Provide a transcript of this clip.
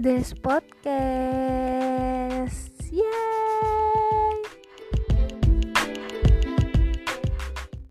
This podcast.